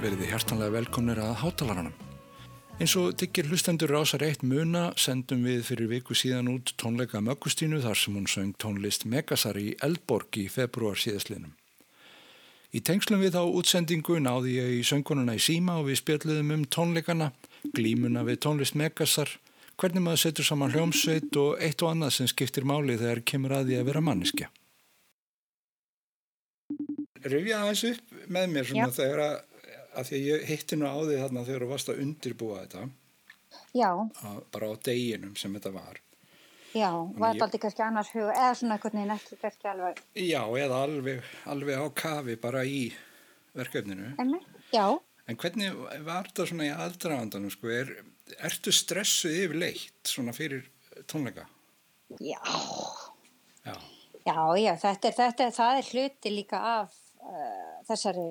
verið þið hjartanlega velkomnir að hátalaranum. Eins og diggir hlustendur rásar eitt muna sendum við fyrir viku síðan út tónleika Möggustínu þar sem hún söng tónlist Megasar í Eldborg í februar síðastlinum. Í tengslum við þá útsendingu náði ég í söngununa í síma og við spjalluðum um tónleikana, glímuna við tónlist Megasar, hvernig maður setur saman hljómsveit og eitt og annað sem skiptir máli þegar kemur að því að vera manneskja. Rifja aðeins upp með mér svona Já. þegar að, að því að ég hitti nú á því þarna þegar þú varst að undirbúa þetta Já, að, bara á deginum sem þetta var. já, var þetta aldrei kannski annars huga, eða svona einhvern veginn ekki kannski alveg, Já, eða alveg, alveg á kafi bara í verkefninu. emmi? Já, En hvernig var þetta svona í aðdragandanum, sko, er, ertu stressuð yfirleitt svona fyrir tónleika? já, Já, já, já, þetta þetta það er hluti líka af uh, þessari,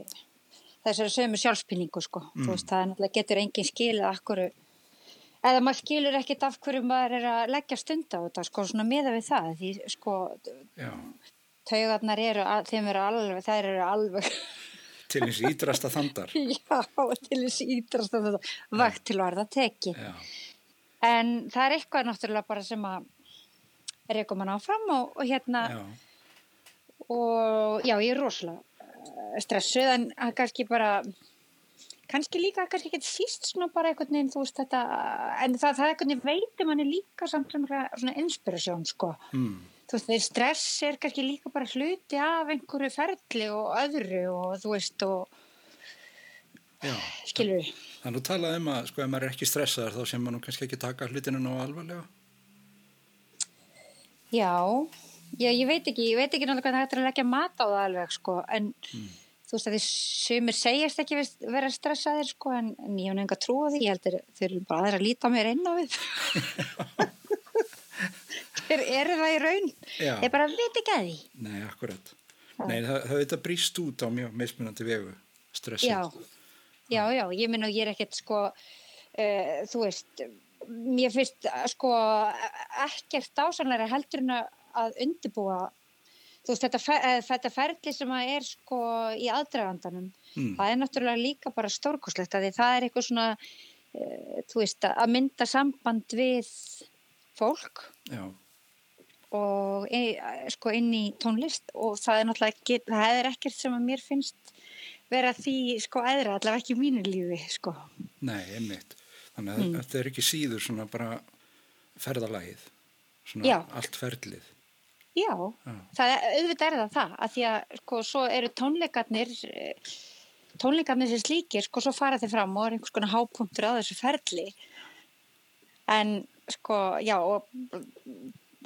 þessari sömu sjálfspinningu, sko. Þú veist, það er náttúrulega getur engin skilið af hverju, eða maður skilur ekkit af hverju maður er að leggja stund á þetta, sko, svona miða við það, því, sko, já, taugarnar eru, þeim eru alveg, þær eru alveg, til eins ídrasta þandar. já, til ítrast að þetta vakt til varða teki. Já, En það er eitthvað náttúrulega bara sem að reykum hann áfram og, og hérna já, og já, ég er rosalega stressuð en kannski bara kannski líka, kannski ekki síst svona bara einhvern veginn, þú veist þetta en það, það einhvern veginn veitir manni líka samt svona, svona inspirasjón, sko mm, þú veist, þeir stress er kannski líka bara hluti af einhverju ferli og öðru og þú veist og já. skilur við Þannig að tala um að, sko, ef maður er ekki stressaður þá sem maður kannski ekki taka hlutinu ná alvarlega. Já, já, ég veit ekki, ég veit ekki náttúrulega hvað það hættir að leggja mat á það alveg, sko, en þú veist að því sumir segjast ekki vera stressaðir, sko, en, en ég hef nefnga trú á því, ég heldur þeir eru bara aðeir að líta mér inn á við. þeir eru það í raun, Já. ég bara veit ekki að því. Nei, akkurat. Nei, það, það þetta brýst út á mjög mismunandi vegu, stressið. Já, já, já, ég minna ég er ekkert, sko, uh, þú veist, mér finnst, sko, ekkert ásanlega heldur en að- að undirbúa þú veist, þetta, fer, eh, þetta ferli sem að er sko í aðdragandanum Mm. það er náttúrulega líka bara stórkoslegt að því það er eitthvað svona uh, veist, að mynda samband við fólk Já, og e, sko inn í tónlist og það er náttúrulega ekki, það er ekkert sem að mér finnst vera því sko eðra, allavega ekki mínu lífi sko. nei, einmitt. Þannig að Mm. þetta er ekki síður svona bara ferðalagið, svona Já. allt ferlið. Já, það auðvitað er það það, að því að sko svo eru tónleikarnir eh, tónleikarnir sem slíkir, sko svo fara þeir fram og er einhvers konar hápunktur á þessu ferli en sko, já og,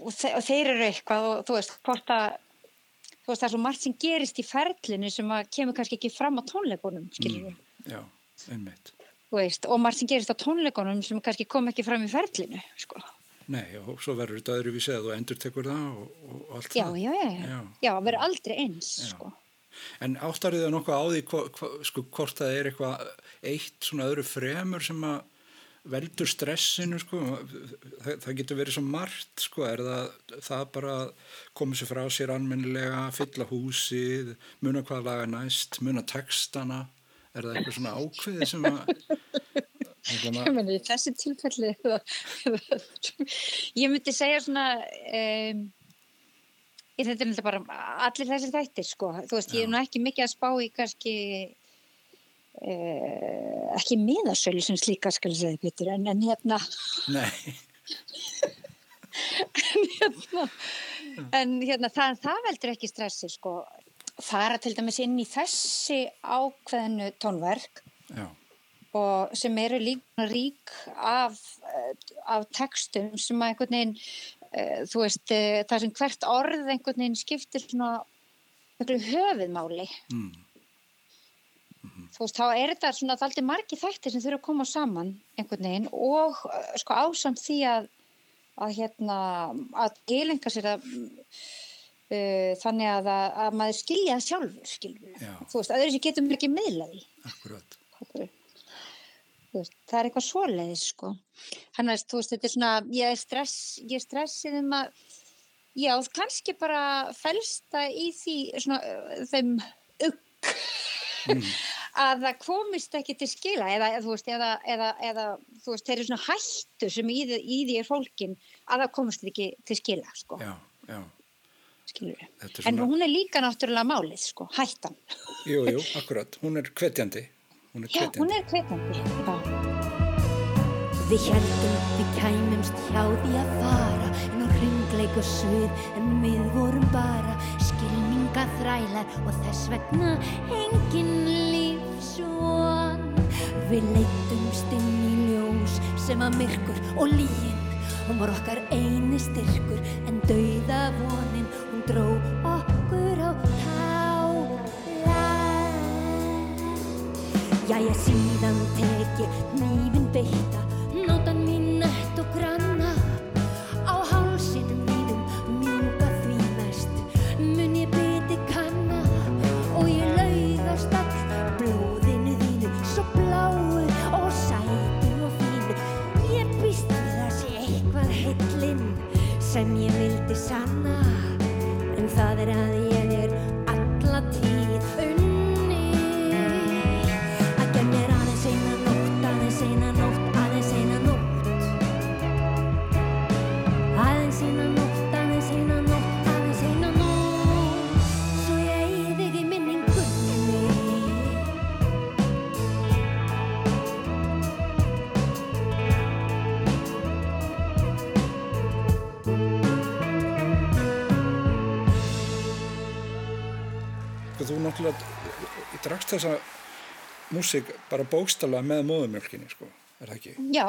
og, þe og þeir eru eitthvað og þú veist, hvort að þú veist, það er svo margt sem gerist í ferlinu sem að kemur kannski ekki fram á tónleikunum skilur við, Já, einmitt. þú veist, og margt sem gerist á tónleikunum sem kannski kom ekki fram í ferlinu sko. Nei, og svo verður þetta öðruvísi að þú endur tekur það og, og, allt já, það. já, já, já, Já. verður aldrei eins Já. sko. En áttarið það nokkuð á því hva, hva, sko, hvort það er eitthvað eitt svona öðru fremur sem að veldur stressinu sko, það, það getur verið svo margt sko, er það, það bara að koma sér frá sér almennilega, fylla húsið, muna hvað laga næst, muna textana, er það eitthvað svona ákveðið sem að Ég meni, þessi tilfelli ég myndi segja svona um, ég þetta er náttúrulega bara allir þessi þættir sko. Þú veist, ég er nú ekki mikið að spá í kannski uh, ekki miðasölu sem slíka skal ég segja Pétur, en, en hérna nei, hérna, en hérna það, það veldur ekki stressi sko. Fara til dæmis inn í þessi ákveðinu tónverk já, og sem eru líka rík af, eh, af textum sem að einhvern veginn uh, þú veist, uh, það sem hvert orð einhvern veginn skiptir svona miklu höfuðmáli Mm. þú veist, þá er þetta svona þaldi margi þættir sem þurfa að koma saman einhvern veginn og sko ásamt því að að hérna að tilenga sér að uh, þannig að, að, að maður skilja það sjálfur skilur Já. þú veist, að þessi getum ekki miðlaði Akkurat. Veist, það er eitthvað svoleiðis sko þannig að þú veist, þetta er svona ég er stress, ég er stressið um að já, kannski bara felsta í því svona þeim ugg að það komist ekki til skila eða, eða, þú veist, eða, eða, eða þú veist, þeir eru svona hættu sem í, í því er fólkin að það komist ekki til skila sko, Já, já. er en svona, hún er líka náttúrulega málið sko, hættan jú, jú, akkurat. Hún er hvetjandi. Hún er já, hvetjandi. hún er hvetandi já. Við heldum við kæmumst hjá því að fara en á hringleik og svið en við vorum bara skilningaþrælar og þess vegna engin lífsvon Við leittumst inn í ljós sem að myrkur og líin hún var okkar eini styrkur en dauða vonin hún dró Jæja síðan tek ég nýfin beitta Nótan mín nött og granna. Á hálsinum mínum mjúka því mest Mun ég biti kanna. Og ég laugast all Blóðinu þínu Svo bláu og sætu og fínu Ég býst við að sé eitthvað heillin Sem ég vildi sanna En það er að drakst þessa músík bara bókstala með móðumjölkinni, sko. Er það ekki? já,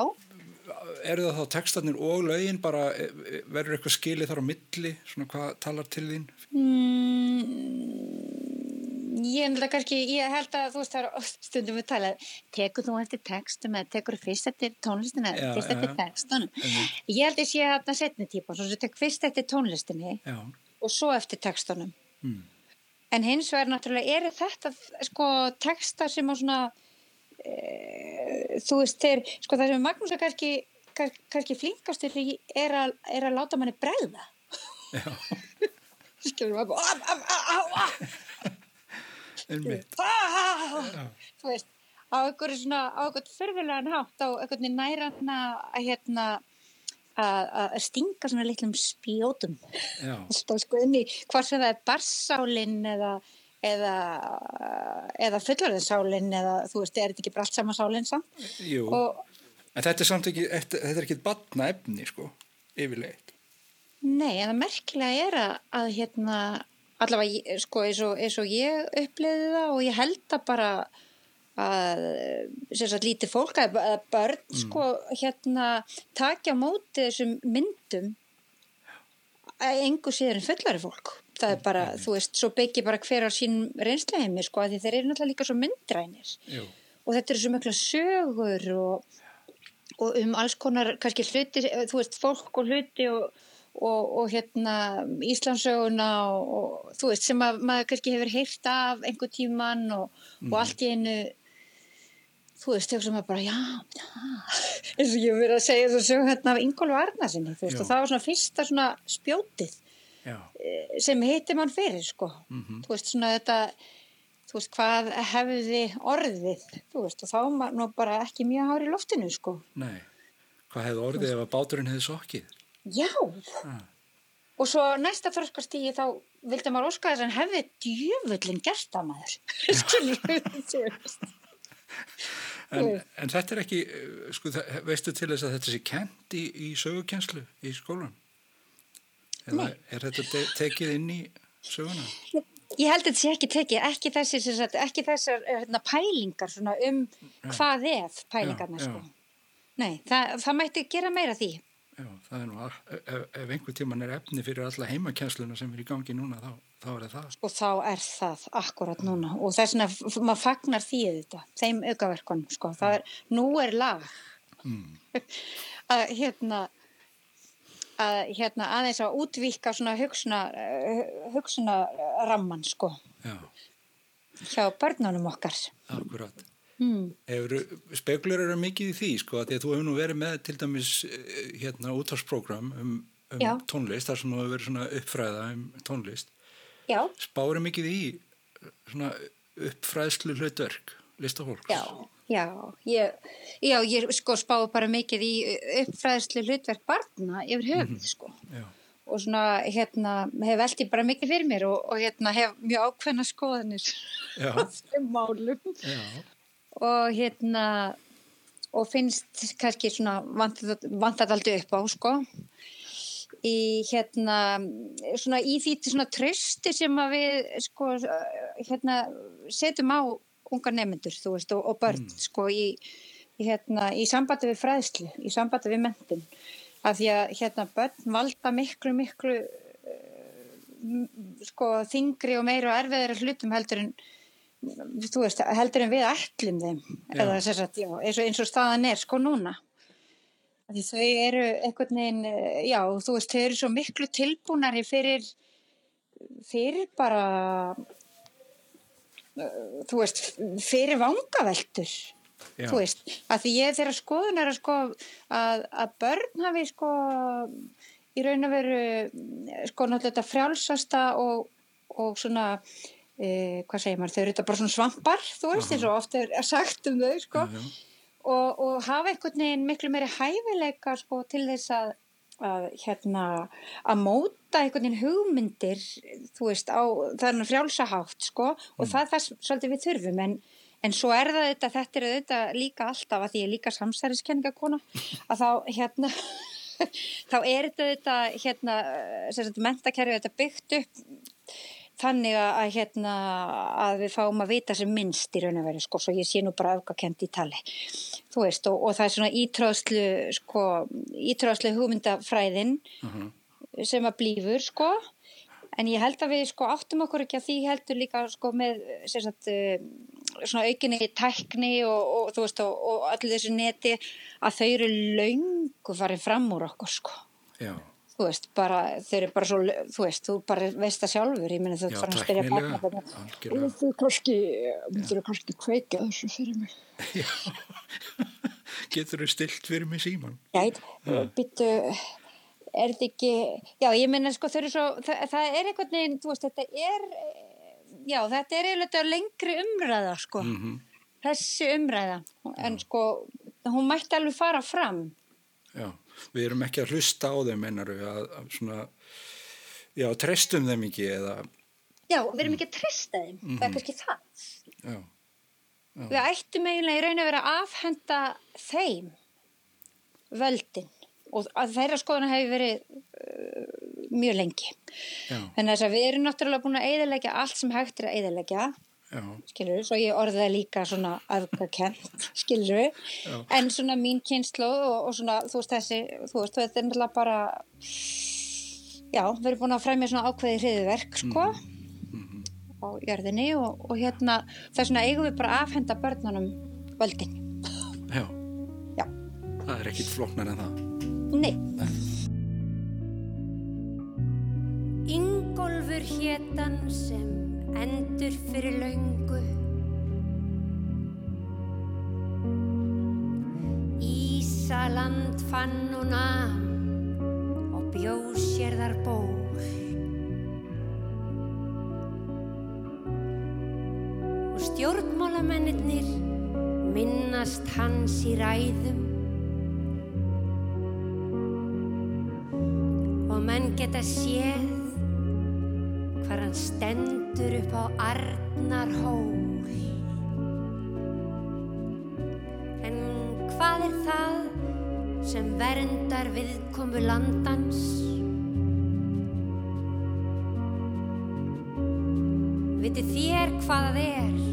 Er það þá textarnir og lögin bara, e- e- verður eitthvað skilið þar á milli, svona hvað talar til þín? Mm, ég að kannski, ég held að þú veist það er stundum við talað, tekur þú eftir textum eða tekur þú fyrst eftir tónlistina eða fyrst eftir textunum. Ég held að sé þarna setni típa, svo sem tek fyrst eftir tónlistinni Já. og svo eftir textunum. Mm. En hins vegar náttúrulega eru þetta sko textar sem á svona, e, þú veist, þeir, sko það sem Magnús er kannski, kann- kannski flinkastur í er, að- er að láta manni bregða. Skilur maður þú veist, á einhverju svona, á einhvern fyrfilegan hátt, á einhvern næranna að hérna, að stinga svona litlum spjótum sko inn í hvað sem það er barsálinn eða eða, eða fullorðinsálinn eða þú veist, er þetta ekki bara allt saman sálinn samt Jú. og En þetta er samt ekki, þetta er ekki batna efni, sko, yfirleitt. nei, en það merkilega er að, að hérna, allavega sko eins og, eins og ég upplifði það og ég held að bara að sem sagt lítið fólk að að börn sko hérna takja móti þessum myndum að engu síður en fullari fólk. Það er bara, þú veist, svo byggir bara hver á sín reynsluheimi sko, að því þeir eru náttúrulega líka svo myndrænir. Jú. og þetta eru svo mikla sögur og, og um alls konar kannski hluti, þú veist, fólk og hluti og, og, og hérna Íslandsöguna og, og þú veist, sem að maður kannski hefur heyrt af einhver tíman og, og allt í einu þú veist, þegar sem maður bara, já, já eins og ég verið að segja sögur hérna af Ingólu Arnarsinni, þú veist, og það var svona fyrsta svona spjótið Já. sem heiti mann fyrir sko Mhm. þú veist svona þetta þú veist hvað hefði orðið þú veist og þá var nú bara ekki mjög hár í loftinu sko Nei. Hvað hefði orðið ef að báturinn hefði sokkið? já Ah. og svo næsta þröskastígi þá vildi maður óska þess að hefði djöfullin gert það maður skilur þú veist En, en þetta er ekki, eh, sko, það- veistu til þess að þetta sé kent í, í sögukenslu í skólan? Eða Nei. er þetta te tekið inn í söguna? ég held að þetta sé ekki tekið, ekki þessi, ekki þessar hérna, pælingar svona um hvað ef pælingarna Já, já. sko. Nei, það, það mætti gera meira því. Já, það er nú, ef, ef einhver tíman er efni fyrir alla heimakennsluna sem er í gangi núna, þá, þá er það. Og þá er það akkurat núna og þess vegna maður fagnar því þetta, þeim aukaverkunum, sko. Það er, nú er lag Mm. að hérna að hérna aðeins að útvíka svona hugsuna, hugsuna ramman, sko, Já, hjá börnunum okkar. akkurat. Mm. Spekulur eru mikið í því, sko, að því að þú hefur nú verið með til dæmis eh, hérna útvarsprógram um, um tónlist, þar sem þú hefur verið svona uppfræða um tónlist. Já, Spáru mikið í svona uppfræðslu hlutverk, listafólks. Já, já, ég, já, ég sko spáði bara mikið í uppfræðslu hlutverk barna yfir höfuð, sko. Já, Og svona, hérna, hef veltið bara mikið fyrir mér og, og hérna, hef mjög ákveðna skoðanir á þeim málum. já, Og hérna, og finnst kannski svona vantat aldrei upp á, sko. Í hérna, svona í því svona trösti sem að við, sko, hérna, setjum á unga nefnendur, þú veist, og, og börn, sko, í, í, hérna, í sambandi við fræðslu, í sambandi við mentin. Af því að, hérna, börn valda miklu, miklu, eh, sko, þingri og meira og erfiðari hlutum heldur en, þú veist, heldur en við ætlum þeim. Eða að, já, eins og, eins og staðan er, sko, núna. Því þau eru einhvern veginn, eh, já, þú veist, þau eru svo miklu tilbúnari fyrir, fyrir bara, eh, þú veist, fyrir vangaveltur, já, þú veist, að því ég þeirra skoðun er að sko, að, að börn hafi sko, í raun og veru, sko, náttúrulega þetta frjálsasta og, og svona, e, hvað segir maður, þau eru þetta bara svona svampar, þú veist, eins og oft er sagt um þau, sko, já, já, og, og hafa einhvern veginn miklu meiri hæfileika sko, til þess að, að, hérna, að móta einhvern veginn hugmyndir þú veist, á þannig frjálsahátt sko, og það er það svolítið við þurfum. En, en svo er það þetta þetta er þetta líka alltaf að því ég er líka samsæriskenningakona að þá hérna þá er þetta þetta hérna, mentakerfi þetta byggt upp þannig að, að, hérna, að við fáum að vita sem minnst í raun og veru sko, svo ég sé nú bara öfgakend í tali. Þú veist, og, og það er svona ítröðslu sko, ítröðslu hugmyndafræðin mhm, sem að blífur sko. En ég held að við sko áttum okkur ekki að því heldur líka sko með sem sagt, eh, svona aukinni tækni og, og þú veist og, og allir þessu neti að þau eru löngu farið fram úr okkur sko. Já, þú veist, bara, þeir eru bara svo, þú veist, þú bara veist það sjálfur, ég meina þú Já, farin að barna bara, algjörlega. og þú kannski, myndir þú kannski kveika þessu fyrir mig. getur þú stilt fyrir mig síman? Já, byttu, er þetta ekki, já, ég meina sko, þau eru svo, það, það er einhvern veginn, þú veist, þetta er, já, þetta er eiginlega lengri umræða, sko, Mm þessi umræða, en sko, hún mætti alveg fara fram. Já, við erum ekki að hlusta á þeim ennaru að, að svona, já, treystum þeim ekki eða, Já, við erum ekki að trista þeim, það er kannski það. já, Við ættum eiginlega í raun að vera að afhenda þeim völdin og að þeirra skoðuna hefur verið uh, mjög lengi. já, Þannig að við erum náttúrulega búin að eyðilegja allt sem hægt er að eyðilegja, já, skilur við, svo ég orðið það líka svona öfgakent, skilur við, Já. en svona mín kynslu og, og svona, þú veist þessi, þú veist, þetta er náttúrulega bara, já, við erum búin að fremja svona ákveði hriðverk, sko, á jörðinni og, og hérna, þess vegna eigum við bara að afhenda börnunum völdin. já, Já. það er ekkit flóknar en það. Nei. Ingólfur hétan sem endur fyrir laungu Ísaland fann hún að og bjóð sér þar ból og stjórnmálamennir minnast hans í ræðum. Og menn geta séð hvar hann stendur upp á Arnar hól. En hvað er það sem verndar viðkomu landans? hvað það er.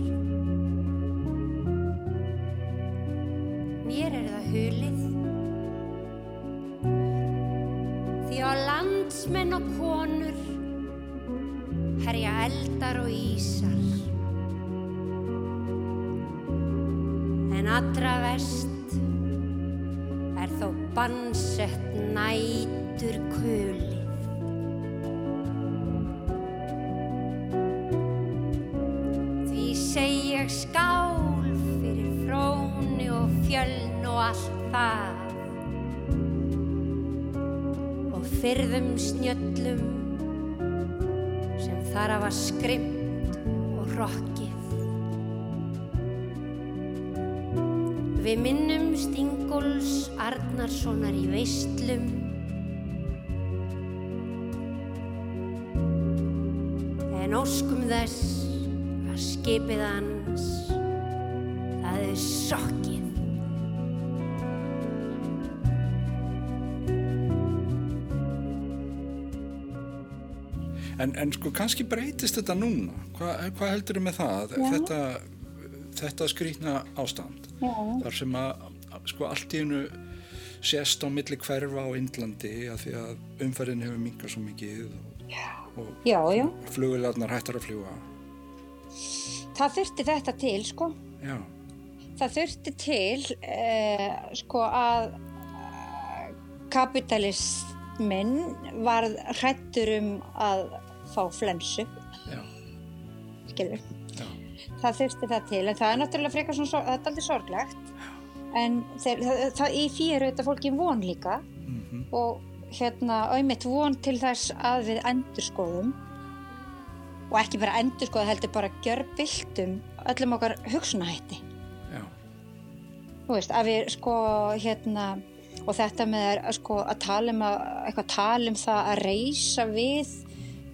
Eldar og ísar. En allra vest er þó bannsett nætur kulið. Því seg ég skál fyrir fróni og fjöln og allt það. Og fyrðum snjöllum þar hafa skrimt og rokkið. Við minnum Stingóls Arnarssonar í veistlum En óskum þess að skipið hans það er sokkið En, en sko kannski breytist þetta núna. Hva, hvað heldur þið með það? Þetta, þetta skrýtna ástand. Já. Þar sem að sko allt í hennu sést á milli hverfa á Indlandi að því að umferðin hefur minkað svo mikið og, og Já, já. flugularnar hættar að fljúa. Það þurfti þetta til, sko. Já, Það þurfti til, uh, sko, að kapitalismin varð hrættur um að fá flensu, skilur. já, Það þurfti það til, en það er náttúrulega frekar svona, það er aldrei sorglegt. En þeir, það, það, í eru þetta fólki von líka. Mhm, og hérna auðvitað von til þess að við endurskoðum. Og ekki bara endurskoða heldur bara gjörbyltum öllum okkar hugsunahætti. Þú veist, að við sko hérna og þetta með sko að tala um að eitthvað tala um það að reysa við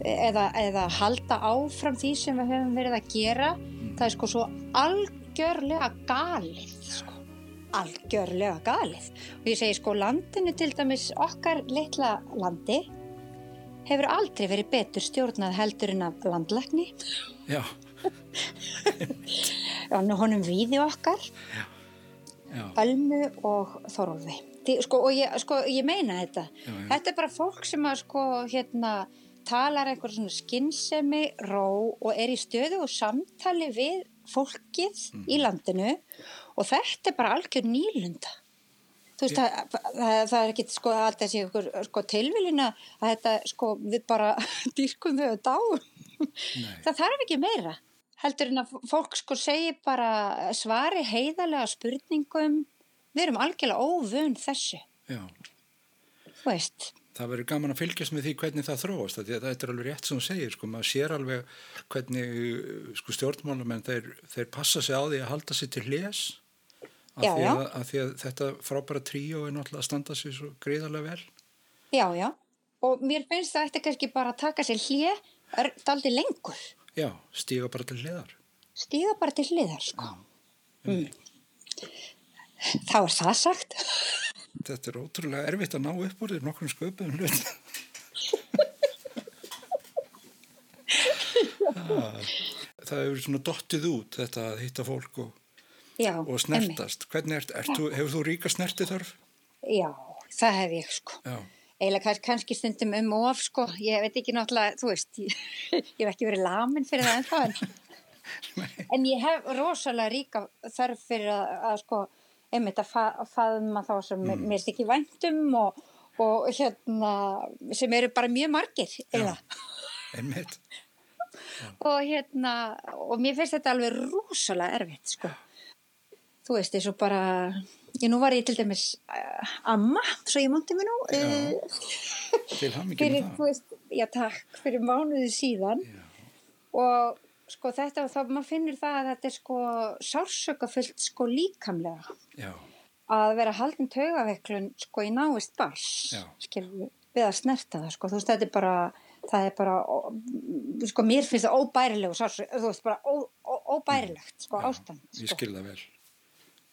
eða, eða halda áfram því sem við höfum verið að gera það er sko svo algjörlega galið sko. algjörlega galið og ég segi sko landinu til dæmis okkar litla landi hefur aldrei verið betur stjórnað heldur en af landlækni já, og honum víði okkar já, Ölmu og Þorólfi. Sko, og ég, sko, ég meina þetta. Já, já. Þetta er bara fólk sem að sko, hérna, talar eitthvað svona skinnsemi, ró og er í stöðu og samtali við fólkið Mhm. í landinu og þetta er bara algjör nýlunda. Þú veist, það, það, það er ekki sko alltaf sé ykkur sko, tilviljuna að þetta sko við bara dýrkum þau að nei, Það þarf ekki meira. Heldur en að fólk sko segi bara svari heiðarlega spurningum. Við erum algjörlega óvun þessu. já. Þú veist. Það verður gaman að fylgjast með því hvernig það þróast. Þetta er alveg rétt sem þú segir, sko, maður sér alveg hvernig sko, stjórnmálamenn, þeir, þeir passa sig á því að halda sig til hljés. Af Já, því já. að, að því að þetta frábæra tríó er náttúrulega að standa sig svo greiðarlega vel. Já, já. Og mér finnst það eftir kannski bara að taka sér hlið daldi lengur. Já, stíga bara til hliðar. Stíða bara til hliðar, sko. Mm. Þá er það sagt. Þetta er ótrúlega erfitt að ná upp úr því nokkrum sköpum hlut. það hefur svona dottið út þetta að hitta fólk og, Já, og snertast. Ert, ert þú, hefur þú ríka snerti þarf? Já, það hef ég, sko. Já, Eila kannski stundum um of, sko. Ég veit ekki náttúrulega, þú veist, ég, ég hef ekki verið lamin fyrir það ennþá, en, en ég hef rosalega ríka þörf fyrir að, að sko, einmitt að, fa að faðma þá sem mm. mér ekki væntum og, og hérna, sem eru bara mjög margir, eða. einmitt. Og hérna, og mér finnst þetta alveg rosalega erfitt, sko. Þú veist, eins og bara, ég nú var ég til dæmis uh, amma, svo ég monti mig nú, Til hamingi fyrir, það. veist, já takk, fyrir mánuði síðan og sko þetta og þá maður finnur það að þetta er sko sársökafullt sko líkamlega Já, að vera haldin taugaveiklun sko í náist bars Já. skilur, við að snerta það sko þú veist þetta er bara það er bara, sko mér finnst það óbærilegu sársök, þú veist bara ó, ó, óbærilegt sko ástand ég sko. skil það vel.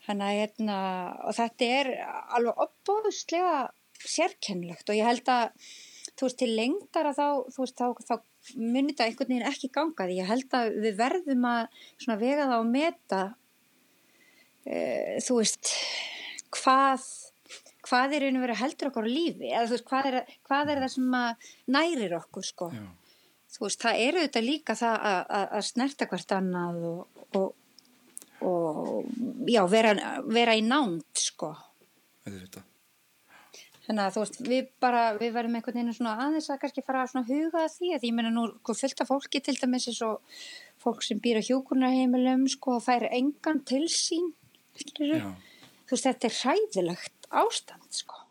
Þannig að hérna, og þetta er alveg opbóðslega sérkennlegt og ég held að þú veist, til lengdar að þá, þú veist, þá, þá munir þetta einhvern veginn ekki ganga því ég held að við verðum að svona vega það og meta uh, þú veist hvað hvað er að heldur okkur á lífi eða þú veist, hvað er, hvað er það sem að nærir okkur, sko. Já, þú veist, það eru þetta líka það að, að, að snerta hvert annað og, og, og já, vera, vera í nánd, sko. Auðvitað. Þannig að þú veist, við bara, við verðum einhvern veginn svona aðeins að kannski fara að svona huga að því að ég meina nú, sko, fullt af fólki til dæmis eins og fólk sem býr á hjúkunarheimilum, sko, færi engan til sín, skilur Já, þú veist, þetta er hræðilegt ástand, sko.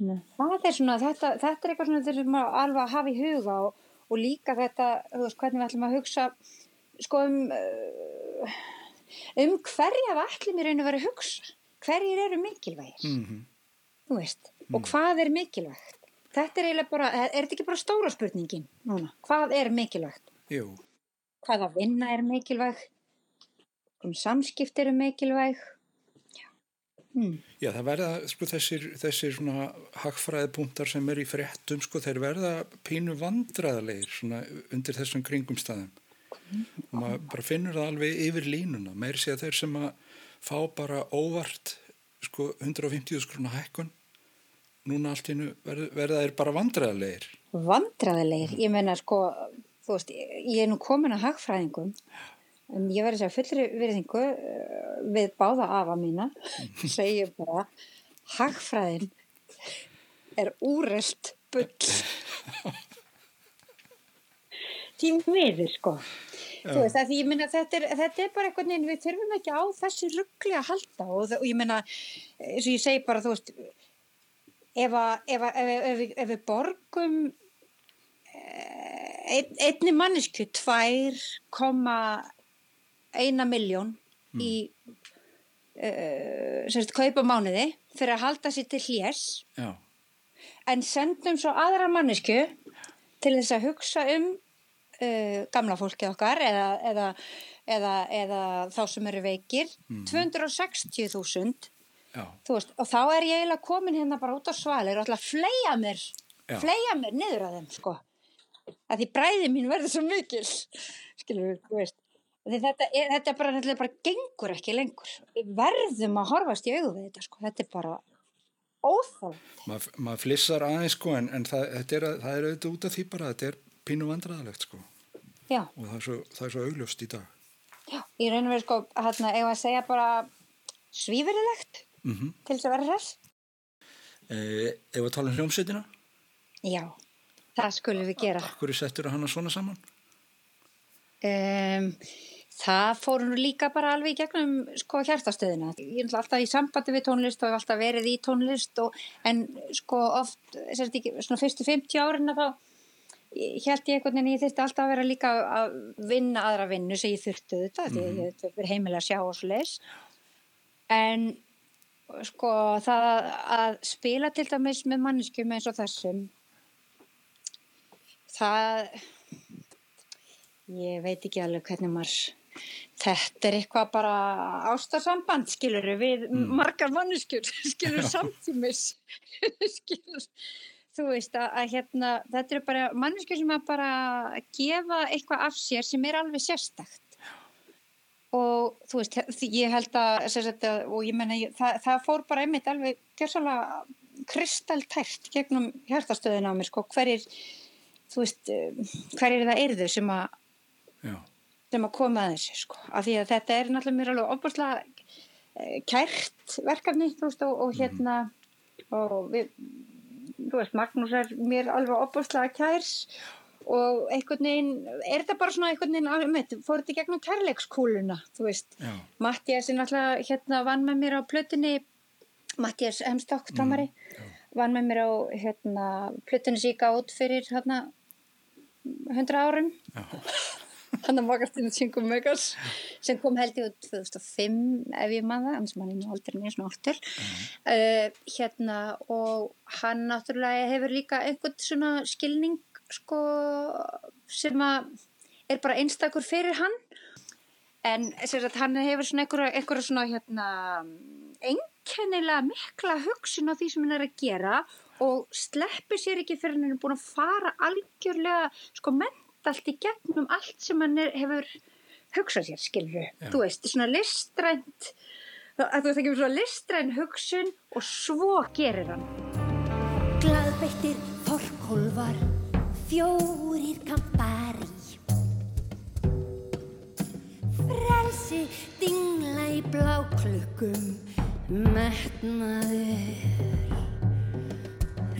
Það er svona, þetta, þetta er eitthvað svona sem maður alveg að hafa í huga og, og líka þetta, þú veist, hvernig við ætlum að hugsa, sko, um, um hverja við ætlum í raun að vera að hugsa, hverjir eru mikilvægir? Mhm, þú veist, og hvað er mikilvægt? Þetta er eiginlega bara, er þetta ekki bara stóra spurningin núna, hvað er mikilvægt? Jú, hvaða vinna er mikilvæg? Um samskipt eru mikilvæg? Já. Hmm. Já, það verða, sko, þessir, þessir svona hagfræðipunktar sem er í fréttum, sko, þeir verða pínu vandræðalegir, svona, undir þessum kringumstæðum. Og maður bara finnur það alveg yfir línuna. Meir sé að þeir sem að fá bara óvart, sko, 150 skrona hækkun, núna allt innu verða, verða þeir bara vandræðalegir. vandræðilegir, ég meina sko þú veist, ég er nú komin að hagfræðingum. En ég verði að segja fullri virðingu eh, við báða afa mína segi ég bara hagfræðin er úrelt bull. Tím miður sko. Veist, því meina þetta er, þetta er bara einhvern veginn, við þurfum ekki á þessi ruggli að halda og, það- og ég meina eins og ég segi bara, þú veist ef, að, ef, að, ef, við- ef við borgum eh, ein, einni mannesku 2,1 miljón í uh, semst kaupa mánuði fyrir að halda sér til hljés en sendum svo aðra mannesku til þess að hugsa um uh, gamla fólkið okkar eða, eða, eða, eða þá sem eru veikir. 260.000 já, þú veist, og þá er ég eiginlega komin hérna bara út á svalir og ætla að fleia mér Já. fleia mér niður að þeim sko. Að því bræði mín verður svo mikil skilur við, þú veist. Þetta, þetta bara, þetta bara gengur ekki lengur. Við verðum að horfast í augu við þetta sko, þetta er bara óþáð Mað, maður flissar aðeins, sko, en, en það, er, það er auðvitað út af því bara, þetta er pínu vandræðalegt, sko, já, og það er svo, það er svo augljóst í dag. já, í raun og veru sko hérna, við að segja bara svíverilegt Mm til þess að vera hress eh, ef við tala um hljómsveitina, já, það skulum við gera hverju settur hana svona saman? Um, það fóru nú líka bara alveg í gegnum sko hjartastöðina. Ég er alltaf í sambandi við tónlist og hef alltaf verið í tónlist og, en sko oft, ekki, svona fyrstu 50 árin þá held ég einhvern veginn ég þurfti alltaf að vera líka að vinna aðra vinnu sem ég þurfti þetta því að ég þurfti heimilega að sjá og svo leis. En sko það að spila til dæmis með manneskjum eins og þessum það ég veit ekki alveg hvernig maður þetta er eitthvað bara ástarsamband skilur við margar manneskjur skilur samtímis skilur þú veist að, að hérna þetta eru bara manneskjur sem að bara gefa eitthvað af sér sem er alveg sérstakt og þú veist ég held að, sagt, og ég menna það, það fór bara einmitt alveg gjörsalega kristaltært gegnum hjartastöðina á mér sko hverjir þú veist eh, hverjir það eru þau sem að Já, sem að koma að þessu sko. af því að þetta er náttúrulega mér alveg opaslega kært verkefni þú veist, og, og hérna og við þú veist, Magnús er mér alveg opaslega kærs og einhvern veginn er þetta bara svona einhvern veginn mitt, fór þetta í gegnum kærleikskúluna þú veist, Mattias er náttúrulega hérna vann með mér á plötunni Mattias Hemstokk, tómari vann með mér á hérna plötunni síka út fyrir hérna 100 árum. Hann að Magastínu Tjengum Megas sem kom held út 2005 ef ég maður annars mann ég nú aldrei neins náttur uh, hérna og hann náttúrulega hefur líka einhvern svona skilning sko sem að er bara einstakur fyrir hann. En sem sagt, hann hefur svona einhverja, einhverja svona hérna einkennilega mikla hugsun á því sem hann er að gera og sleppur sér ekki fyrir hann er búin að fara algjörlega sko mentalt í gegnum allt sem hann er, hefur hugsað sér, skilur Já. þú veist, svona listrænt að þú veist ekki svona listræn hugsun og svo gerir hann. Glaðbeittir þorkólfar, fjórir kampari. Frelsi dingla í bláklukkum, metnaður.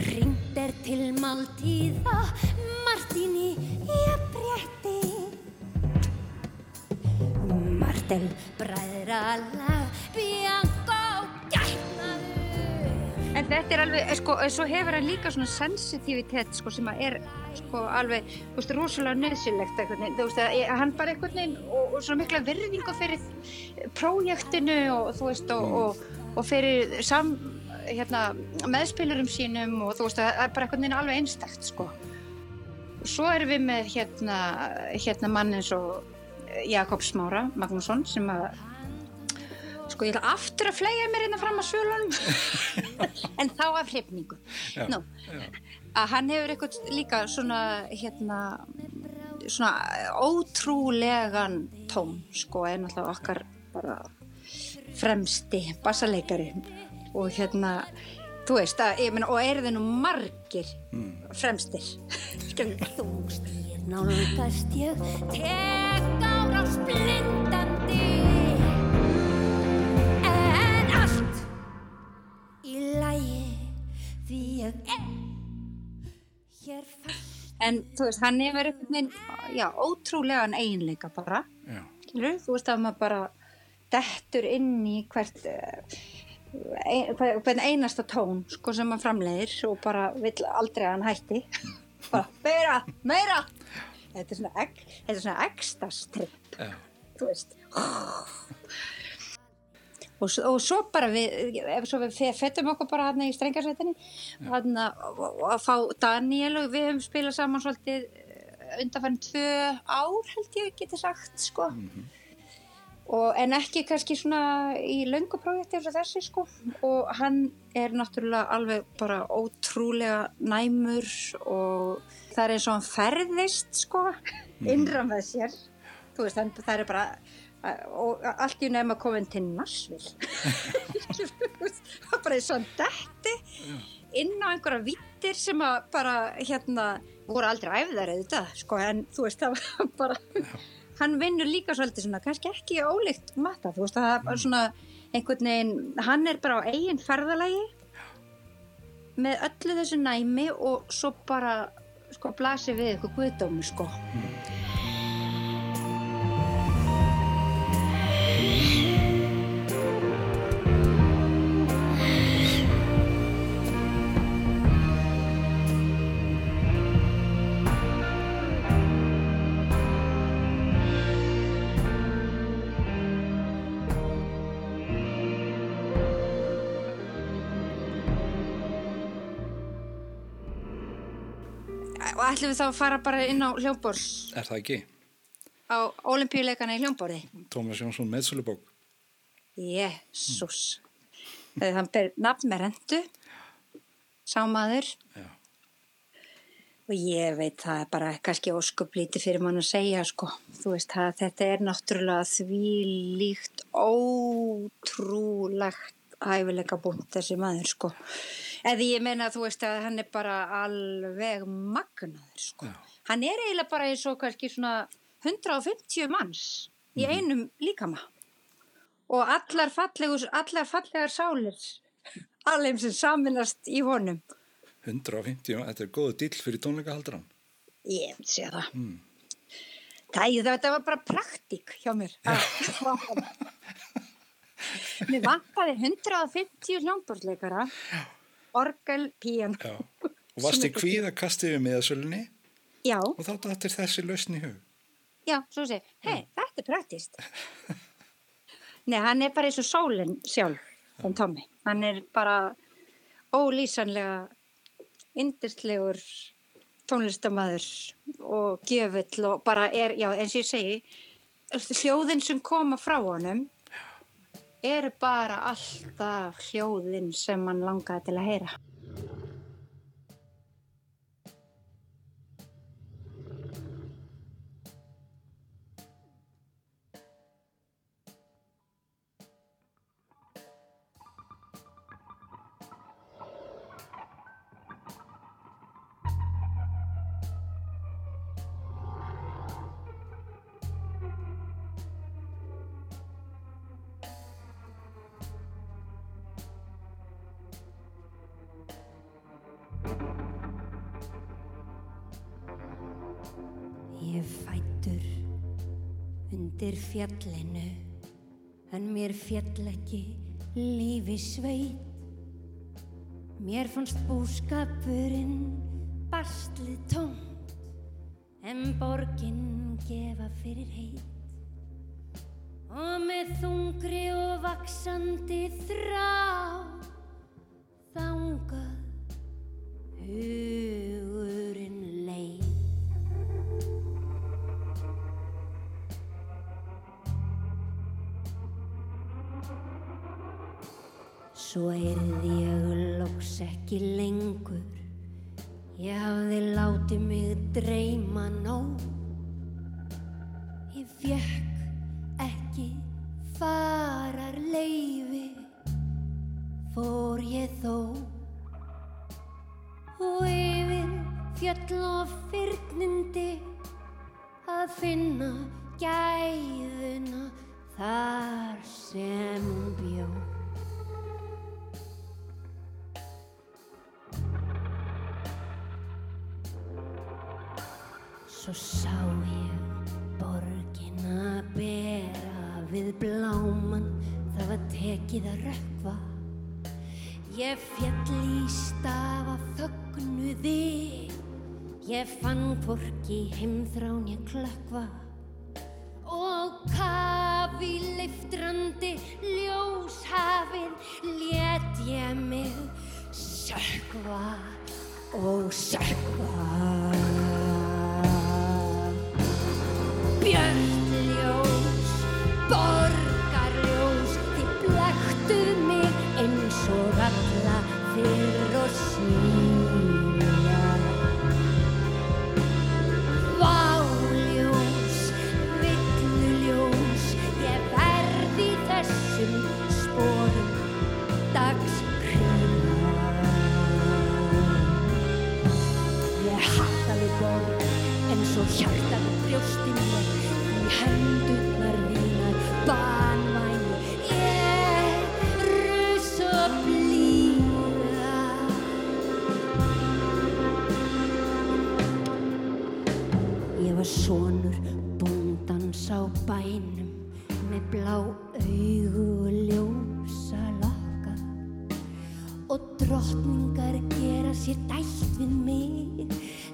Ringt er til máltíða, Martíni ég breytti. Martel bræðralag, Bianco gætnaður. En þetta er alveg, eh, sko, eh, svo hefur hann líka svona sensitivitet, sko, sem að er, sko, alveg, þú veist, rosalega nöðsynlegt eitthvað, þú veist, að hann bara eitthvað og, og svona mikla virðingu fyrir prójektinu og, þú veist, og, og, og fyrir sam, hérna, meðspilurum sínum og þú veist, það er bara eitthvað alveg einstakt, sko. Svo erum við með, hérna, hérna mann eins og Jakob Smára Magnússon sem að Sko ég ætla aftur að flega mér hérna fram að svölunum. En þá af hrifningu. Já, Nú, að hann hefur eitthvað líka svona hérna svona ótrúlegan tón sko en alltaf okkar bara fremsti bassaleikari. Og hérna þú veist að, ég meina, og eru þið nú margir fremstir? Skilur Þungstir nálgast ég en þú veist, hann hefur einhvern veginn já, ótrúlegan eiginleika bara. Skilur, þú veist að maður bara dettur inn í hvert eh, ein, hver- hvern einasta tón sko sem maður framleiðir og bara vill aldrei að hann hætti. Bara meira, meira! Þetta er svona, ek, svona ekstastripp þú veist og, og svo bara við svo við fe- fettum okkur bara hann í strengarsveitinni hann að fá Daniel og við höfum spilað saman svolítið undanfærin tvö ár held ég geti sagt sko. Og, en ekki kannski svona í löngu projekti eins og þessi sko. Og hann er náttúrulega alveg bara ótrúlega næmur og það er eins og hann ferðist sko innram með sér. Þú veist, það er bara og allt í nefn að koma inn til Nashville. Það er bara eins og detti inn á einhverja vittir sem að bara hérna voru aldrei æfðar eða sko en þú veist það var bara hann vinnur líka svolítið svona kannski ekki ólíkt matta þú veist það er bara svona einhvern veginn hann er bara á eigin ferðalagi með öllu þessu næmi og svo bara sko blasir við eitthvað guðdómi sko og ætlum við þá að fara bara inn á hljómbors er það ekki? á olimpíuleikana í hljómborði? Tómas Jónsson meðsölubók Jésús þegar hann ber nafn með rendu sá maður. Já, og ég veit það er bara kannski óskuplítið fyrir mann að segja sko. Þú veist það þetta er náttúrulega því líkt ótrúlegt hæfileika búnt þessi maður sko. Eða ég meina þú veist að hann er bara alveg magnaður sko. Já. hann er eiginlega bara eins og kannski svona 150 manns í einum líkama. Og allar fallegur allar fallegar sálir alveg sem saminast í honum. 150, þetta er góðu dill fyrir tónleikahaldaran Ég myndi segja það. Það, þetta var bara praktík hjá mér. Mér vantaði 150 hljómborðleikara, orgel, pían. Já, og varst í kvíða kastið við meðsölunni Já, og þá dættir þessi lausn í hug já, svo sé, hei, þetta er praktist. Nei, hann er bara eins og sólinn sjálf, þann Tommy. Hann er bara ólýsanlega yndistlegur tónlistamæður og gjöfull og bara er, já, eins og ég segi, hljóðin sem koma frá honum eru bara alltaf hljóðin sem hann langaði til að heyra. Fjallinu en mér fjall ekki lífi sveit. Mér fannst búskapurinn bastlið tómt en borginn gefa fyrir heit. Og með þungri og vaksandi þrá þangað hugurinn Svo erði ég loks ekki lengur. Ég hafði látið mig dreyma nóg. Ég fekk ekki farar leifi Fór ég þó Og yfir fjöll og fyrnindi Að finna gæðuna þar sem bjó Svo sá ég borgina bera við bláman, það var tekið að rökkva. Ég fjall í stafa þögnuði, ég fann hvorki heimþrán ég klökkva. Og kafi leiftrandi ljóshafið lét ég mig sökva og sökva. 미.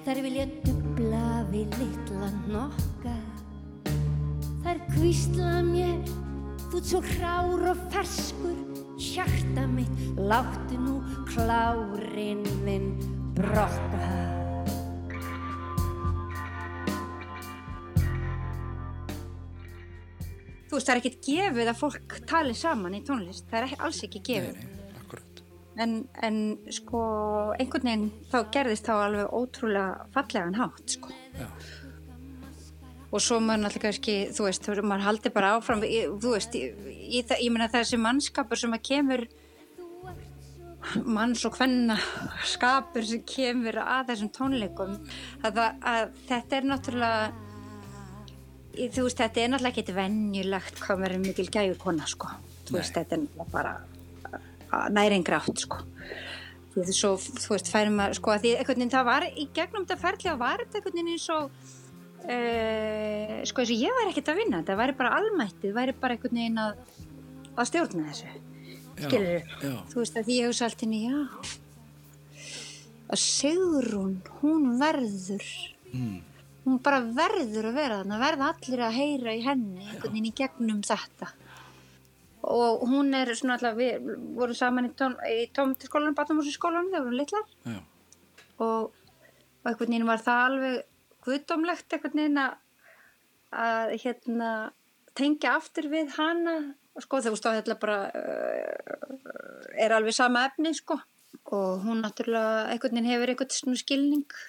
Þar vilja dubla við litla nokka. Þar kvísla mér þú ert svo hrár og ferskur. Hjarta mitt láttu nú klárinn þinn brokka Þú veist, það er ekkert gefið að fólk tali saman í tónlist, það er ekki, alls ekki gefið. Nei, nei. En, en sko, einhvern veginn þá gerðist þá alveg ótrúlega fallegan hátt, sko. Já, Og svo maður náttúrulega kannski, þú veist, maður haldi bara áfram, í, þú veist, í, í, það- ég meina þessi mannskapur sem að kemur, manns og hvenna skapur sem kemur að þessum tónleikum, að, það- að þetta er náttúrulega, í- þú veist, þetta er náttúrulega ekkert venjulegt hvað er mikil gæjukona, sko. Þú veist, þetta er náttúrulega bara næringrátt, sko. Því að svo, þú veist, færum maður, sko, að því einhvern veginn það var, í gegnum þetta ferli að var þetta einhvern veginn eins og, uh, sko, þess að ég væri ekkert að vinna, þetta væri bara almættið, væri bara einhvern veginn að, að stjórna þessu. já, Skilur já, þú veist að því ég hugsa allt henni, já, að Sigrún, hún verður, mm, hún bara verður að vera þarna, verða allir að heyra í henni einhvern veginn í gegnum þetta. Og hún er svona alltaf, við vorum saman í, í tómtiskólanum, batnamúsinskólanum, þegar við vorum litlar. Já, og, og einhvern veginn var það alveg guðdómlegt einhvern veginn að, að hérna tengja aftur við hana. Sko þegar þú stáði þetta bara uh, er alveg sama efni sko. Og hún náttúrulega einhvern veginn hefur einhvern svona skilning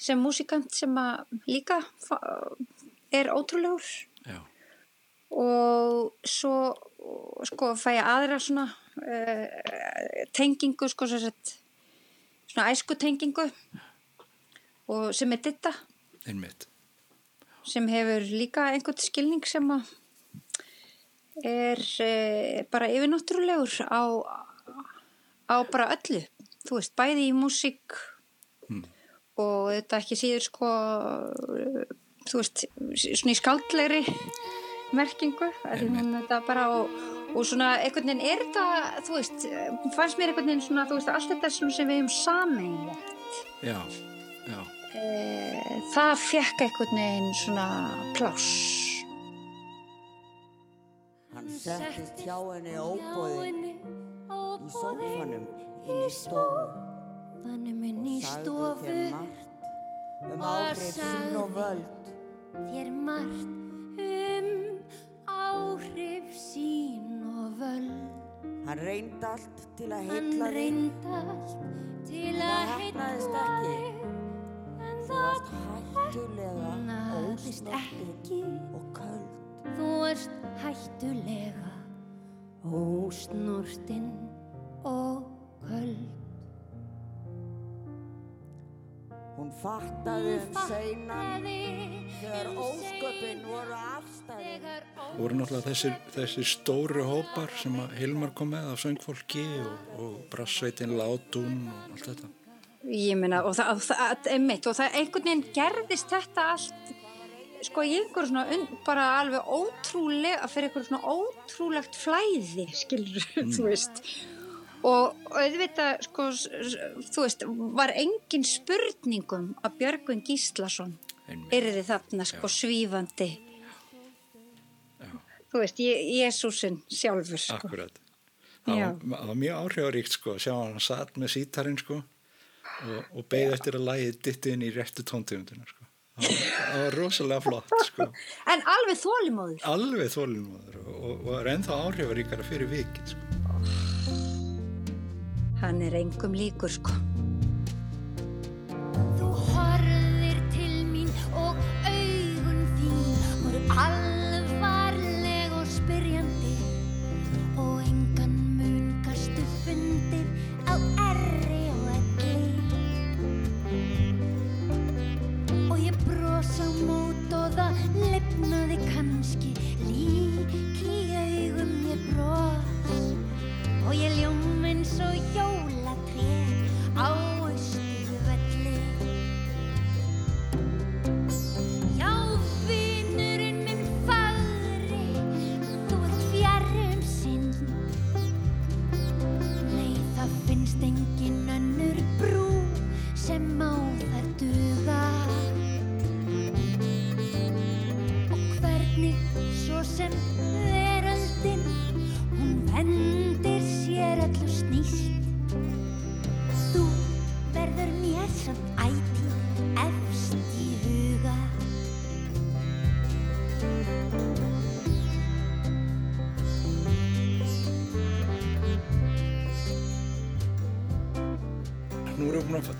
sem músikant sem að líka er ótrúlegur. Já, og svo sko fæ ég aðra svona uh, tengingu sko sagt, svona æsku tengingu og sem er ditta einmitt. sem hefur líka einhvern skilning sem að er uh, bara yfirnáttúrulegur á, á bara öllu. Þú veist, bæði í músík og þetta ekki síður sko þú veist, svona í skáldlegri merkingu og, og svona einhvern veginn er þetta þú veist, fannst mér einhvern veginn svona þú veist, allt þetta sem við hefum sameinlegt Já, já, e, það fekk einhvern veginn svona pláss. Hann settist hjá henni óbóðin í sófanum inn í stofu. Þannig minn í Sagði stofu. þér margt um og áhrif sín og sagði völd. þér margt áhrif sín og völd. Hann reyndi allt til að Hann heilla þig. reyndi allt til að ekki. þig. En það hættulega, ekki. og köld. Þú ert hættulega, ósnortinn og köld. Hún fattaði um seinan þegar um seinan voru afstæðin. þegar Það voru náttúrulega þessir, þessir stóru hópar sem að Hilmar kom með af söngfólki og, og brassveitin Látún og allt þetta. Ég meina, og það, og það, einmitt, og það einhvern veginn gerðist þetta allt, sko, í einhver svona, un, bara alveg ótrúlega, fyrir einhver svona ótrúlegt flæði, skilur, þú veist. Og og auðvitað, sko, þú veist, var engin spurningum að Björgvin Gíslason. Yrði þarna, sko, svífandi. Þú veist, Jésúsin sjálfur, sko. Akkurat. Það Já. var, var mjög áhrifaríkt sko, að sjá hann satt með sítarinn sko og, og beigð eftir að lægi ditti inn í réttu tóntegundina sko. Það var, var rosalega flott sko. En alveg þólimóður. Alveg þólinmóður og, er ennþá áhrifaríkara fyrir vikið sko. Hann er engum líkur, sko. Ég bros og ég ljóm eins og jólatré á austurvelli. Já, vinurinn minn fagri þú ert fjarri um sinn. Nei, það finnst engin önnur brú sem á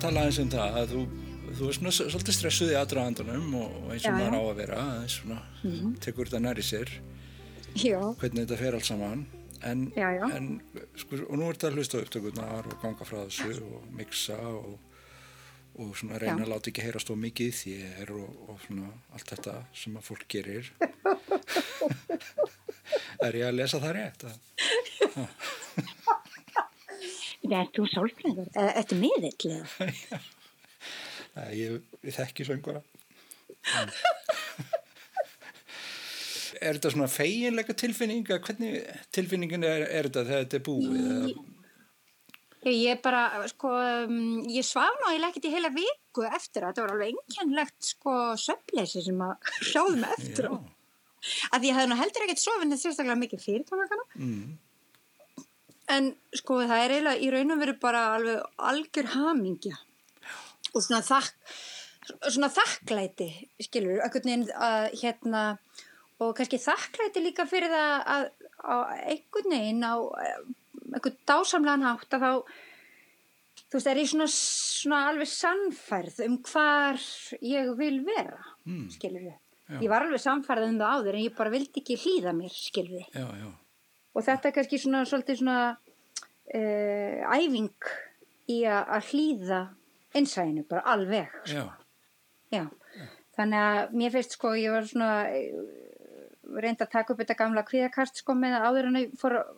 tala aðeins um það að þú, þú er svona svolítið stressuð í aðdraðandunum og, og eins og Já, maður já. á að vera aðeins svona, tekur þetta nær í sér Já. hvernig þetta fer allt saman en, Já, já. en sko, og nú er þetta hlusta upptökurnar og ganga frá þessu og mixa og, og svona reyna Já. að láta ekki heyrast of mikið þér og, og svona allt þetta sem að fólk gerir er ég að lesa það rétt að Er þú sálfræður? Þetta er miðill eða? Nei, ég, ég þekki söngvara. er þetta svona feginleika tilfinning? eða Hvernig tilfinningin er, er þetta þegar þetta er búið? eða- Ég bara, sko, um, ég svaf nú eiginlega ekkert í heila viku eftir að þetta var alveg einkennlegt, sko, söfleysi sem að mig eftir á. Að ég hefði nú heldur ekkert sofið þetta sérstaklega mikið fyrir tónleikana. Mm. En, sko, það er eiginlega í raun og veru bara alveg algjör hamingja. Og svona þakk, svona þakklæti, skilur, einhvern veginn að, hérna, og kannski þakklæti líka fyrir það að á einhvern veginn á einhvern dásamlegan hátt að þá þú veist, er ég svona, svona alveg sannfærð um hvar ég vil vera, mm. skilur við. Ég var alveg sannfærð um það áður en ég bara vildi ekki hlýða mér, skilur við. Já, já. Og þetta er kannski svona svolítið svona uh, æfing í að hlýða einsæðinu, bara alveg. Sko. Já. Já. Þannig að mér finnst sko, ég var svona reyndi að taka upp þetta gamla kviðakast sko með áður en ég fór að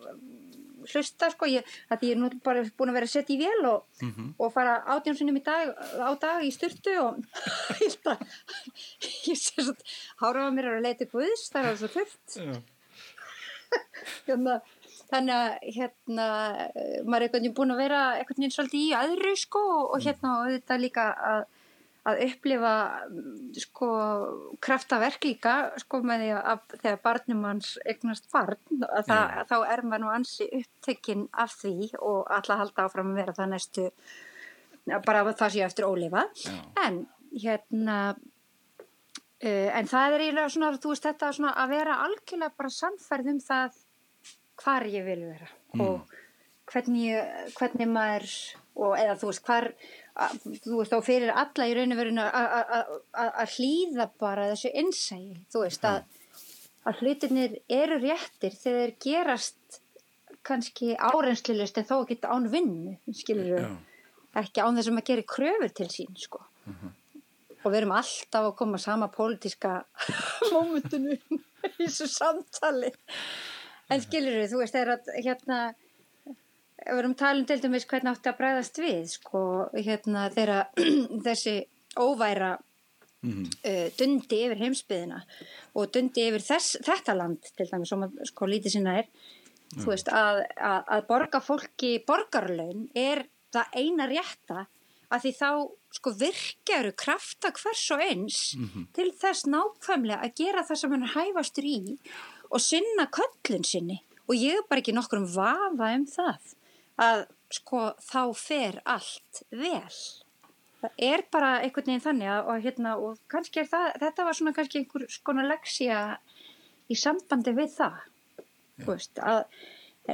hlusta sko, ég, að ég er nú bara búin að vera setja í vél og, mm -hmm. og fara átjónsinnum á dag í styrtu og ég sé svo háraða mér að leita guðs, það er svo fullt hérna, þannig að hérna maður er einhvern veginn búin að vera einhvern veginn svolítið í aðru sko og hérna og þetta líka að að upplifa sko kraftaverk líka sko með því að þegar barnum hans eignast barn að það, að þá er maður nú ansi upptekinn af því og alltaf halda áfram að vera það næstu bara það sé eftir ólifa en hérna en það er eiginlega svona þú veist þetta svona að vera algjörlega bara sannferð um það hvar ég vil vera mm. og hvernig, hvernig maður og eða þú veist hvar þú veist, þá fyrir alla í raun og verinu að hlýða bara þessu innsægi, þú veist, að, að hlutinir eru réttir þegar þeir gerast kannski áreinslulegst en þó ekki án vinnu, skilur við, ekki án þess að maður gerir kröfur til sín, sko. Uh mhm. Og við erum alltaf að koma sama pólitíska mómentinu í þessu samtali. En skilur við, þú veist, það er að hérna við erum talin til dæmis hvernig átti að bræðast við sko hérna þegar þessi óværa mm -hmm. uh, dundi yfir heimsbyðina og dundi yfir þess, þetta land til dæmis sem sko lítið sinna er mm. þú veist að, að, að borga fólki borgarlaun er það eina rétta að því þá sko virkjaru krafta hvers og eins mm -hmm. til þess nákvæmlega að gera það sem hann hæfastur í og sinna köllun sinni. Og ég er bara ekki nokkur um vafa um það að sko þá fer allt vel. Það er bara einhvern veginn þannig að, og, hérna, og kannski er það þetta var svona kannski einhver skona leksja í sambandi við það veist, að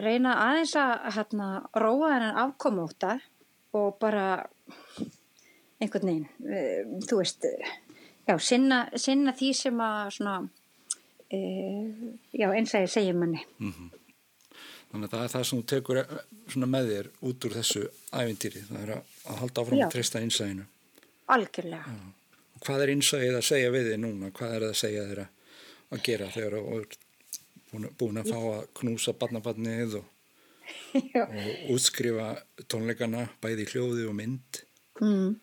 reyna aðeins að hérna, róa þennan afkomóta og bara einhvern veginn uh, þú veist já, sinna, sinna því sem að svona uh, já, eins að ég segja manni mm -hmm. Þannig að það er það sem þú tekur eh, með þér út úr þessu ævintýri. Það er að, að halda áfram að treysta einsæðinu. Algjörlega. Já. Hvað er einsæðið að segja við þig núna? Hvað er það að segja þér að gera þegar þú er búin, að fá að knúsa barnabarnið og, og útskrifa tónleikana bæði hljóði og mynd? Mm.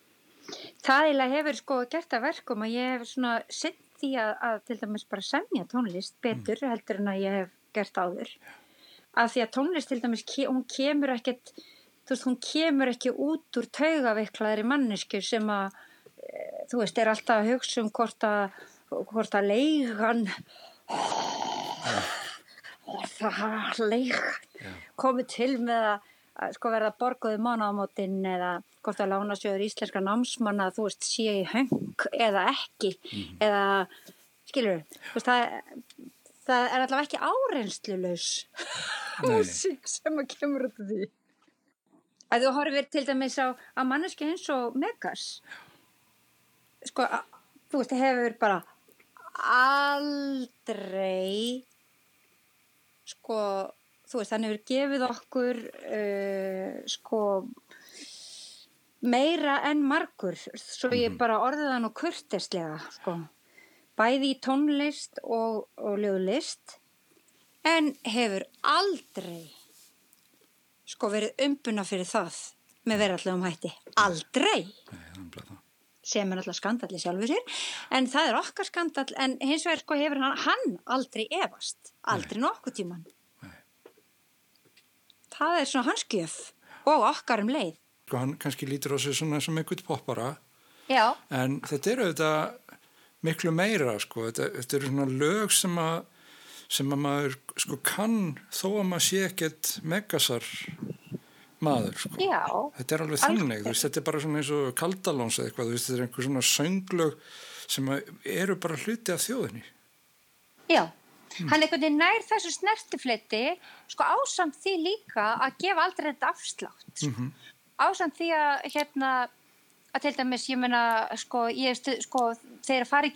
Það eiginlega hefur sko gert að verkum að ég hef svona sett því að, að til dæmis bara semja tónlist betur mm. heldur en að ég hef gert áður. Að því að tónlist til dæmis, hún kemur ekkert þú veist, hún kemur ekki út úr taugaveiklaðri mannesku sem að e, þú veist, er alltaf að hugsa um hvort að hvort að leigan það leigan komið til með að sko verða borguði mánámótin eða hvort að lána sjöður íslenska námsmanna þú veist, sé í höng eða ekki. Mm. eða skilur, þú veist, það það er allavega ekki áreinslulegs músík sem að kemur út af því. Að þú horfir til dæmis á að manneski eins og Megas sko, að, þú veist, það hefur bara aldrei sko, þú veist, hann hefur gefið okkur uh, sko meira en margur svo ég mhm. bara orðið það nú kurteslega sko. Bæði í tónlist og, og ljóðlist en hefur aldrei sko verið umbuna fyrir það með verallegum hætti. Aldrei. Sem er alltaf skandalli sjálfur sér en það er okkar skandall en hins vegar sko hefur hann, hann aldrei efast. Aldrei nokkuð tíman. Það er svona hans gjöf og okkar um leið. Sko hann kannski lítur á sig svona sem einhvern poppara. Já. en þetta eru auðvitað miklu meira sko, þetta, þetta eru svona lög sem að sem að maður sko kann þó að maður sé ekkert megasar maður sko. Já, þetta er alveg þannig, veist, þetta er bara svona eins og kaldalóns eða eitthvað, veist, þetta er einhver svona sönglög sem eru bara hluti af þjóðinni. Já, mm. hann einhvern veginn nær þessu snertifleti sko ásamt því líka að gefa aldrei þetta afslátt mm -hmm. ásamt því að hérna að til dæmis ég menna sko, sko þegar í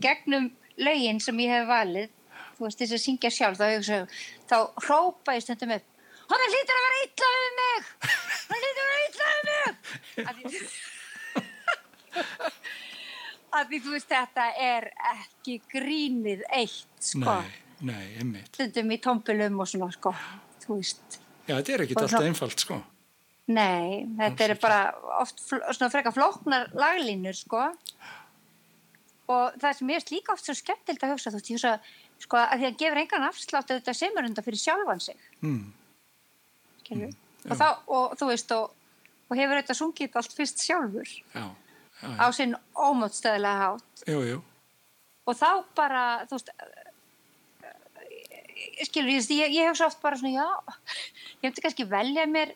gegnum lögin sem ég hef valið þú veist þess að syngja sjálf þá, hugsa, þá hrópa ég stundum upp hann hlýtur að vera illa um mig hann hlýtur að vera illa um mig að því þú veist þetta er ekki grínið eitt sko. Nei, nei, einmitt. Stundum í tómpilum og svona sko þú veist. Já þetta er ekki alltaf einfalt sko. Nei, þetta er bara oft svona freka flóknar laglínur sko. Og það sem ég er líka oft svo skemmtild að hugsa þú veist, ég hugsa sko að því að gefur engan afslátt að þetta semur unda fyrir sjálfan sig. Mm. Mm. Og, þá, og þú veist og, og hefur þetta sungið allt fyrst sjálfur. Já á sinn ómótstæðilega hátt. Jú, jú. og þá bara þú veist skilur ég, ég, ég hef svo oft bara svona já, ég hefndi kannski velja mér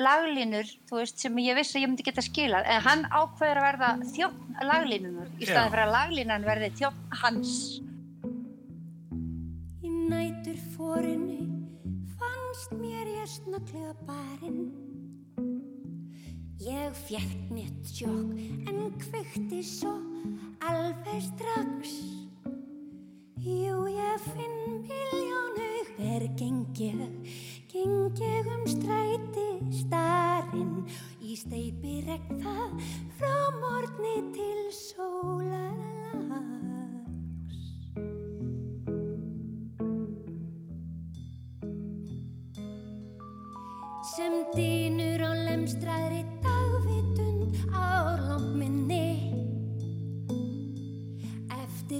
laglínur þú veist sem ég vissi að ég myndi geta skilað en hann ákveður að verða þjótt laglínunar í staði fyrir að laglínan verði þjótt hans. Í nætur fórinni fannst mér ég snögglega barinn Ég fjekk nýtt sjokk en kveikti svo alveg strax. Jú ég finn miljónu hver gengið Gengið um stræti starinn. Í steipi regn það frá morgni til sólalags Sem dýnur á lemstraðri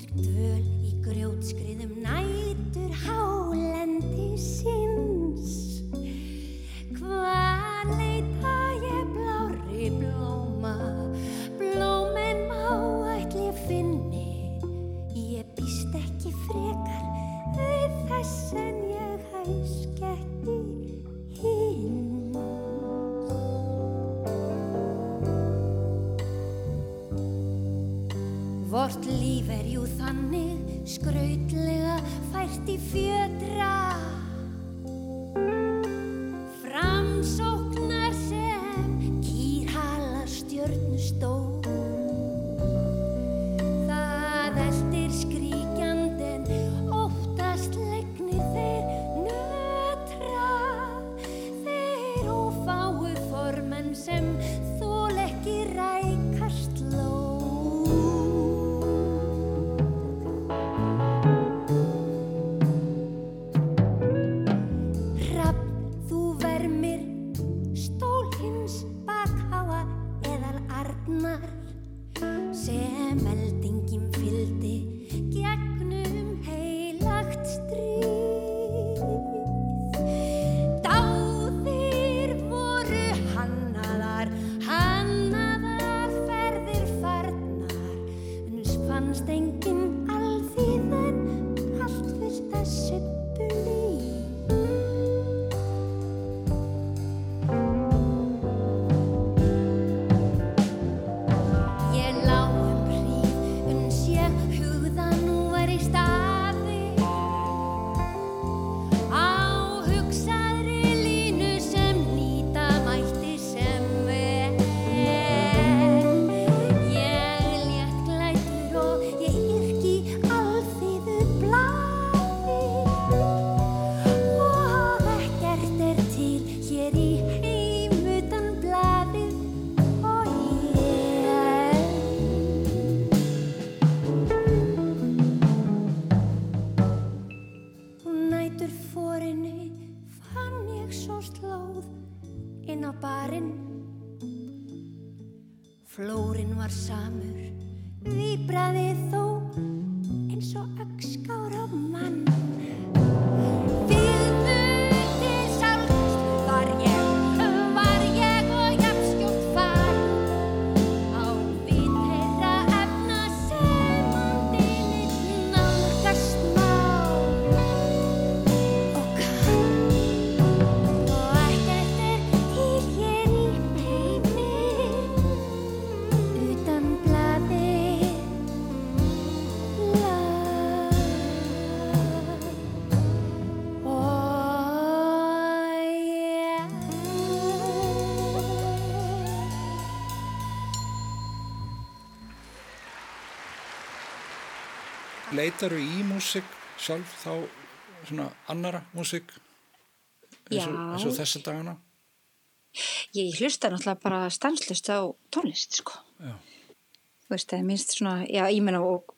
eftir dvöl í grjótskriðum nætur hálendi síns leitaru í músík sjálf þá svona annara músík eins og, eins og þessa dagana? Ég hlusta náttúrulega bara stanslust á tónlist, sko. Já. Þú veist, það er minnst svona, já, ég meina, og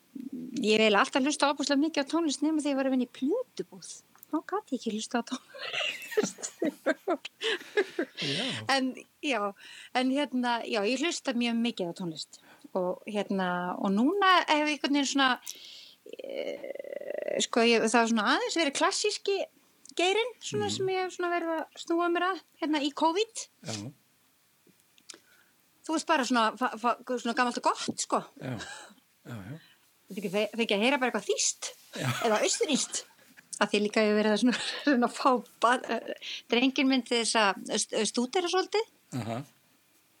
ég eiginlega alltaf hlusta ábúslega mikið á tónlist nema þegar ég var að vinna í plötubúð. Þá gæti ég ekki hlusta á tónlist. Já. en, já, en hérna, já, ég hlusta mjög mikið á tónlist. Og hérna, og núna hef ég einhvern veginn svona, sko, ég, það var svona aðeins verið klassíski geirinn, svona sem ég verið að snúa mér að, hérna, í COVID. Já, Þú veist bara svona, svona gammalt og gott, sko. já, já. Þú ég að heyra bara eitthvað þýst Já. eða austuríst. Að því líka hefur verið að svona, svona fá drengin til þess að st- stúdera svolítið Aha.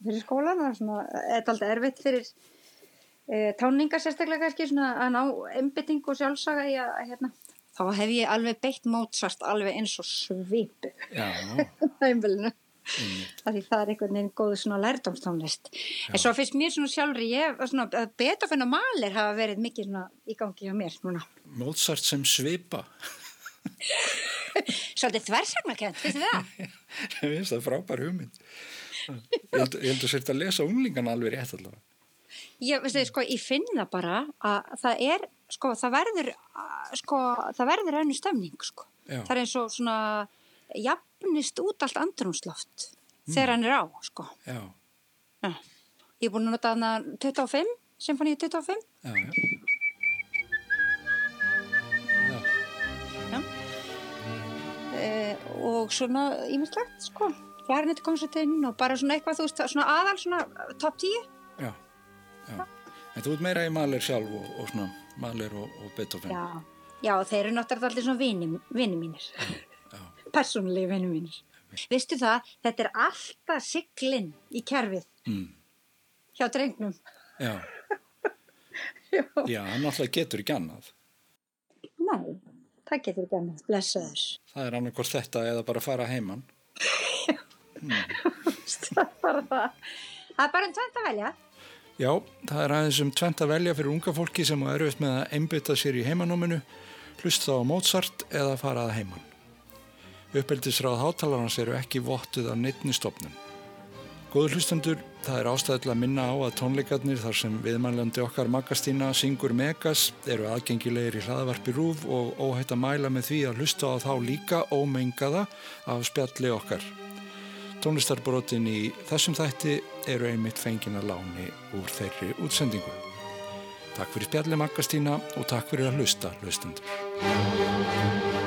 fyrir skólan þetta er alltaf erfitt fyrir e, táningar sérstaklega kannski svona að ná einbytting og sjálfsaga í að, hérna, þá hef ég alveg beitt Mozart alveg eins og svipu Já, á heimilinu. einmitt. að því það er einhvern veginn góð svona lærdómstónlist en svo finnst mér svona sjálfri ég, svona, að Beethoven og Mahler hafa verið mikið svona í gangi hjá mér núna Mozart sem svipa. svolítið þversagnakent, finnst þið það? Ég finnst það frábær hugmynd. Ég held, ég held að sért að lesa unglingan alveg rétt allavega. Ég, veist þið, sko, ég finn það bara að það er, sko, það verður sko, það verður önnu stemning, sko. Það er eins og svona jafnist út allt andrumsloft þegar hann er á, sko. Já, Já. ég er búin að nota hana 25, symfóníu 25 já, já. Já, eh, og svona ímyndslegt sko, klarinetkonsertinn og bara svona eitthvað, þú veist, svona aðal svona top 10 já, já. En þú ert meira í Mahler sjálf og, og svona Mahler og, og Beethoven. já, já þeir eru náttúrulega allir svona vini, mínir. Já. persónulegi vini mínir. Veistu það, þetta er alltaf siglinn í kerfið Mm. hjá drengnum. Já. Já, hann alltaf getur ekki annað. nei, það getur ekki annað, blessaður. Það er annarkort þetta eða bara fara heiman. það er bara það. Það er bara um tvent að velja Já, það er aðeins um tvent að velja fyrir unga fólki sem er auðvitað með að einbytta sér í heimanóminu, hlusta á Mozart eða fara að heiman. Uppeldisráð hátalarans eru ekki vottuð af neittni stopnum. Góður hlustendur, það er ástæði til að minna á að tónleikarnir þar sem viðmælandi okkar Magastína syngur Megas eru aðgengilegir í hlaðvarpi rúf og óhætt að mæla með því að hlusta á þá líka ómengaða af spjalli okkar. Tónlistarbrotin í þessum þætti eru einmitt fengina láni úr þeirri útsendingu. Takk fyrir spjalli Magastína og takk fyrir að hlusta, hlustendur.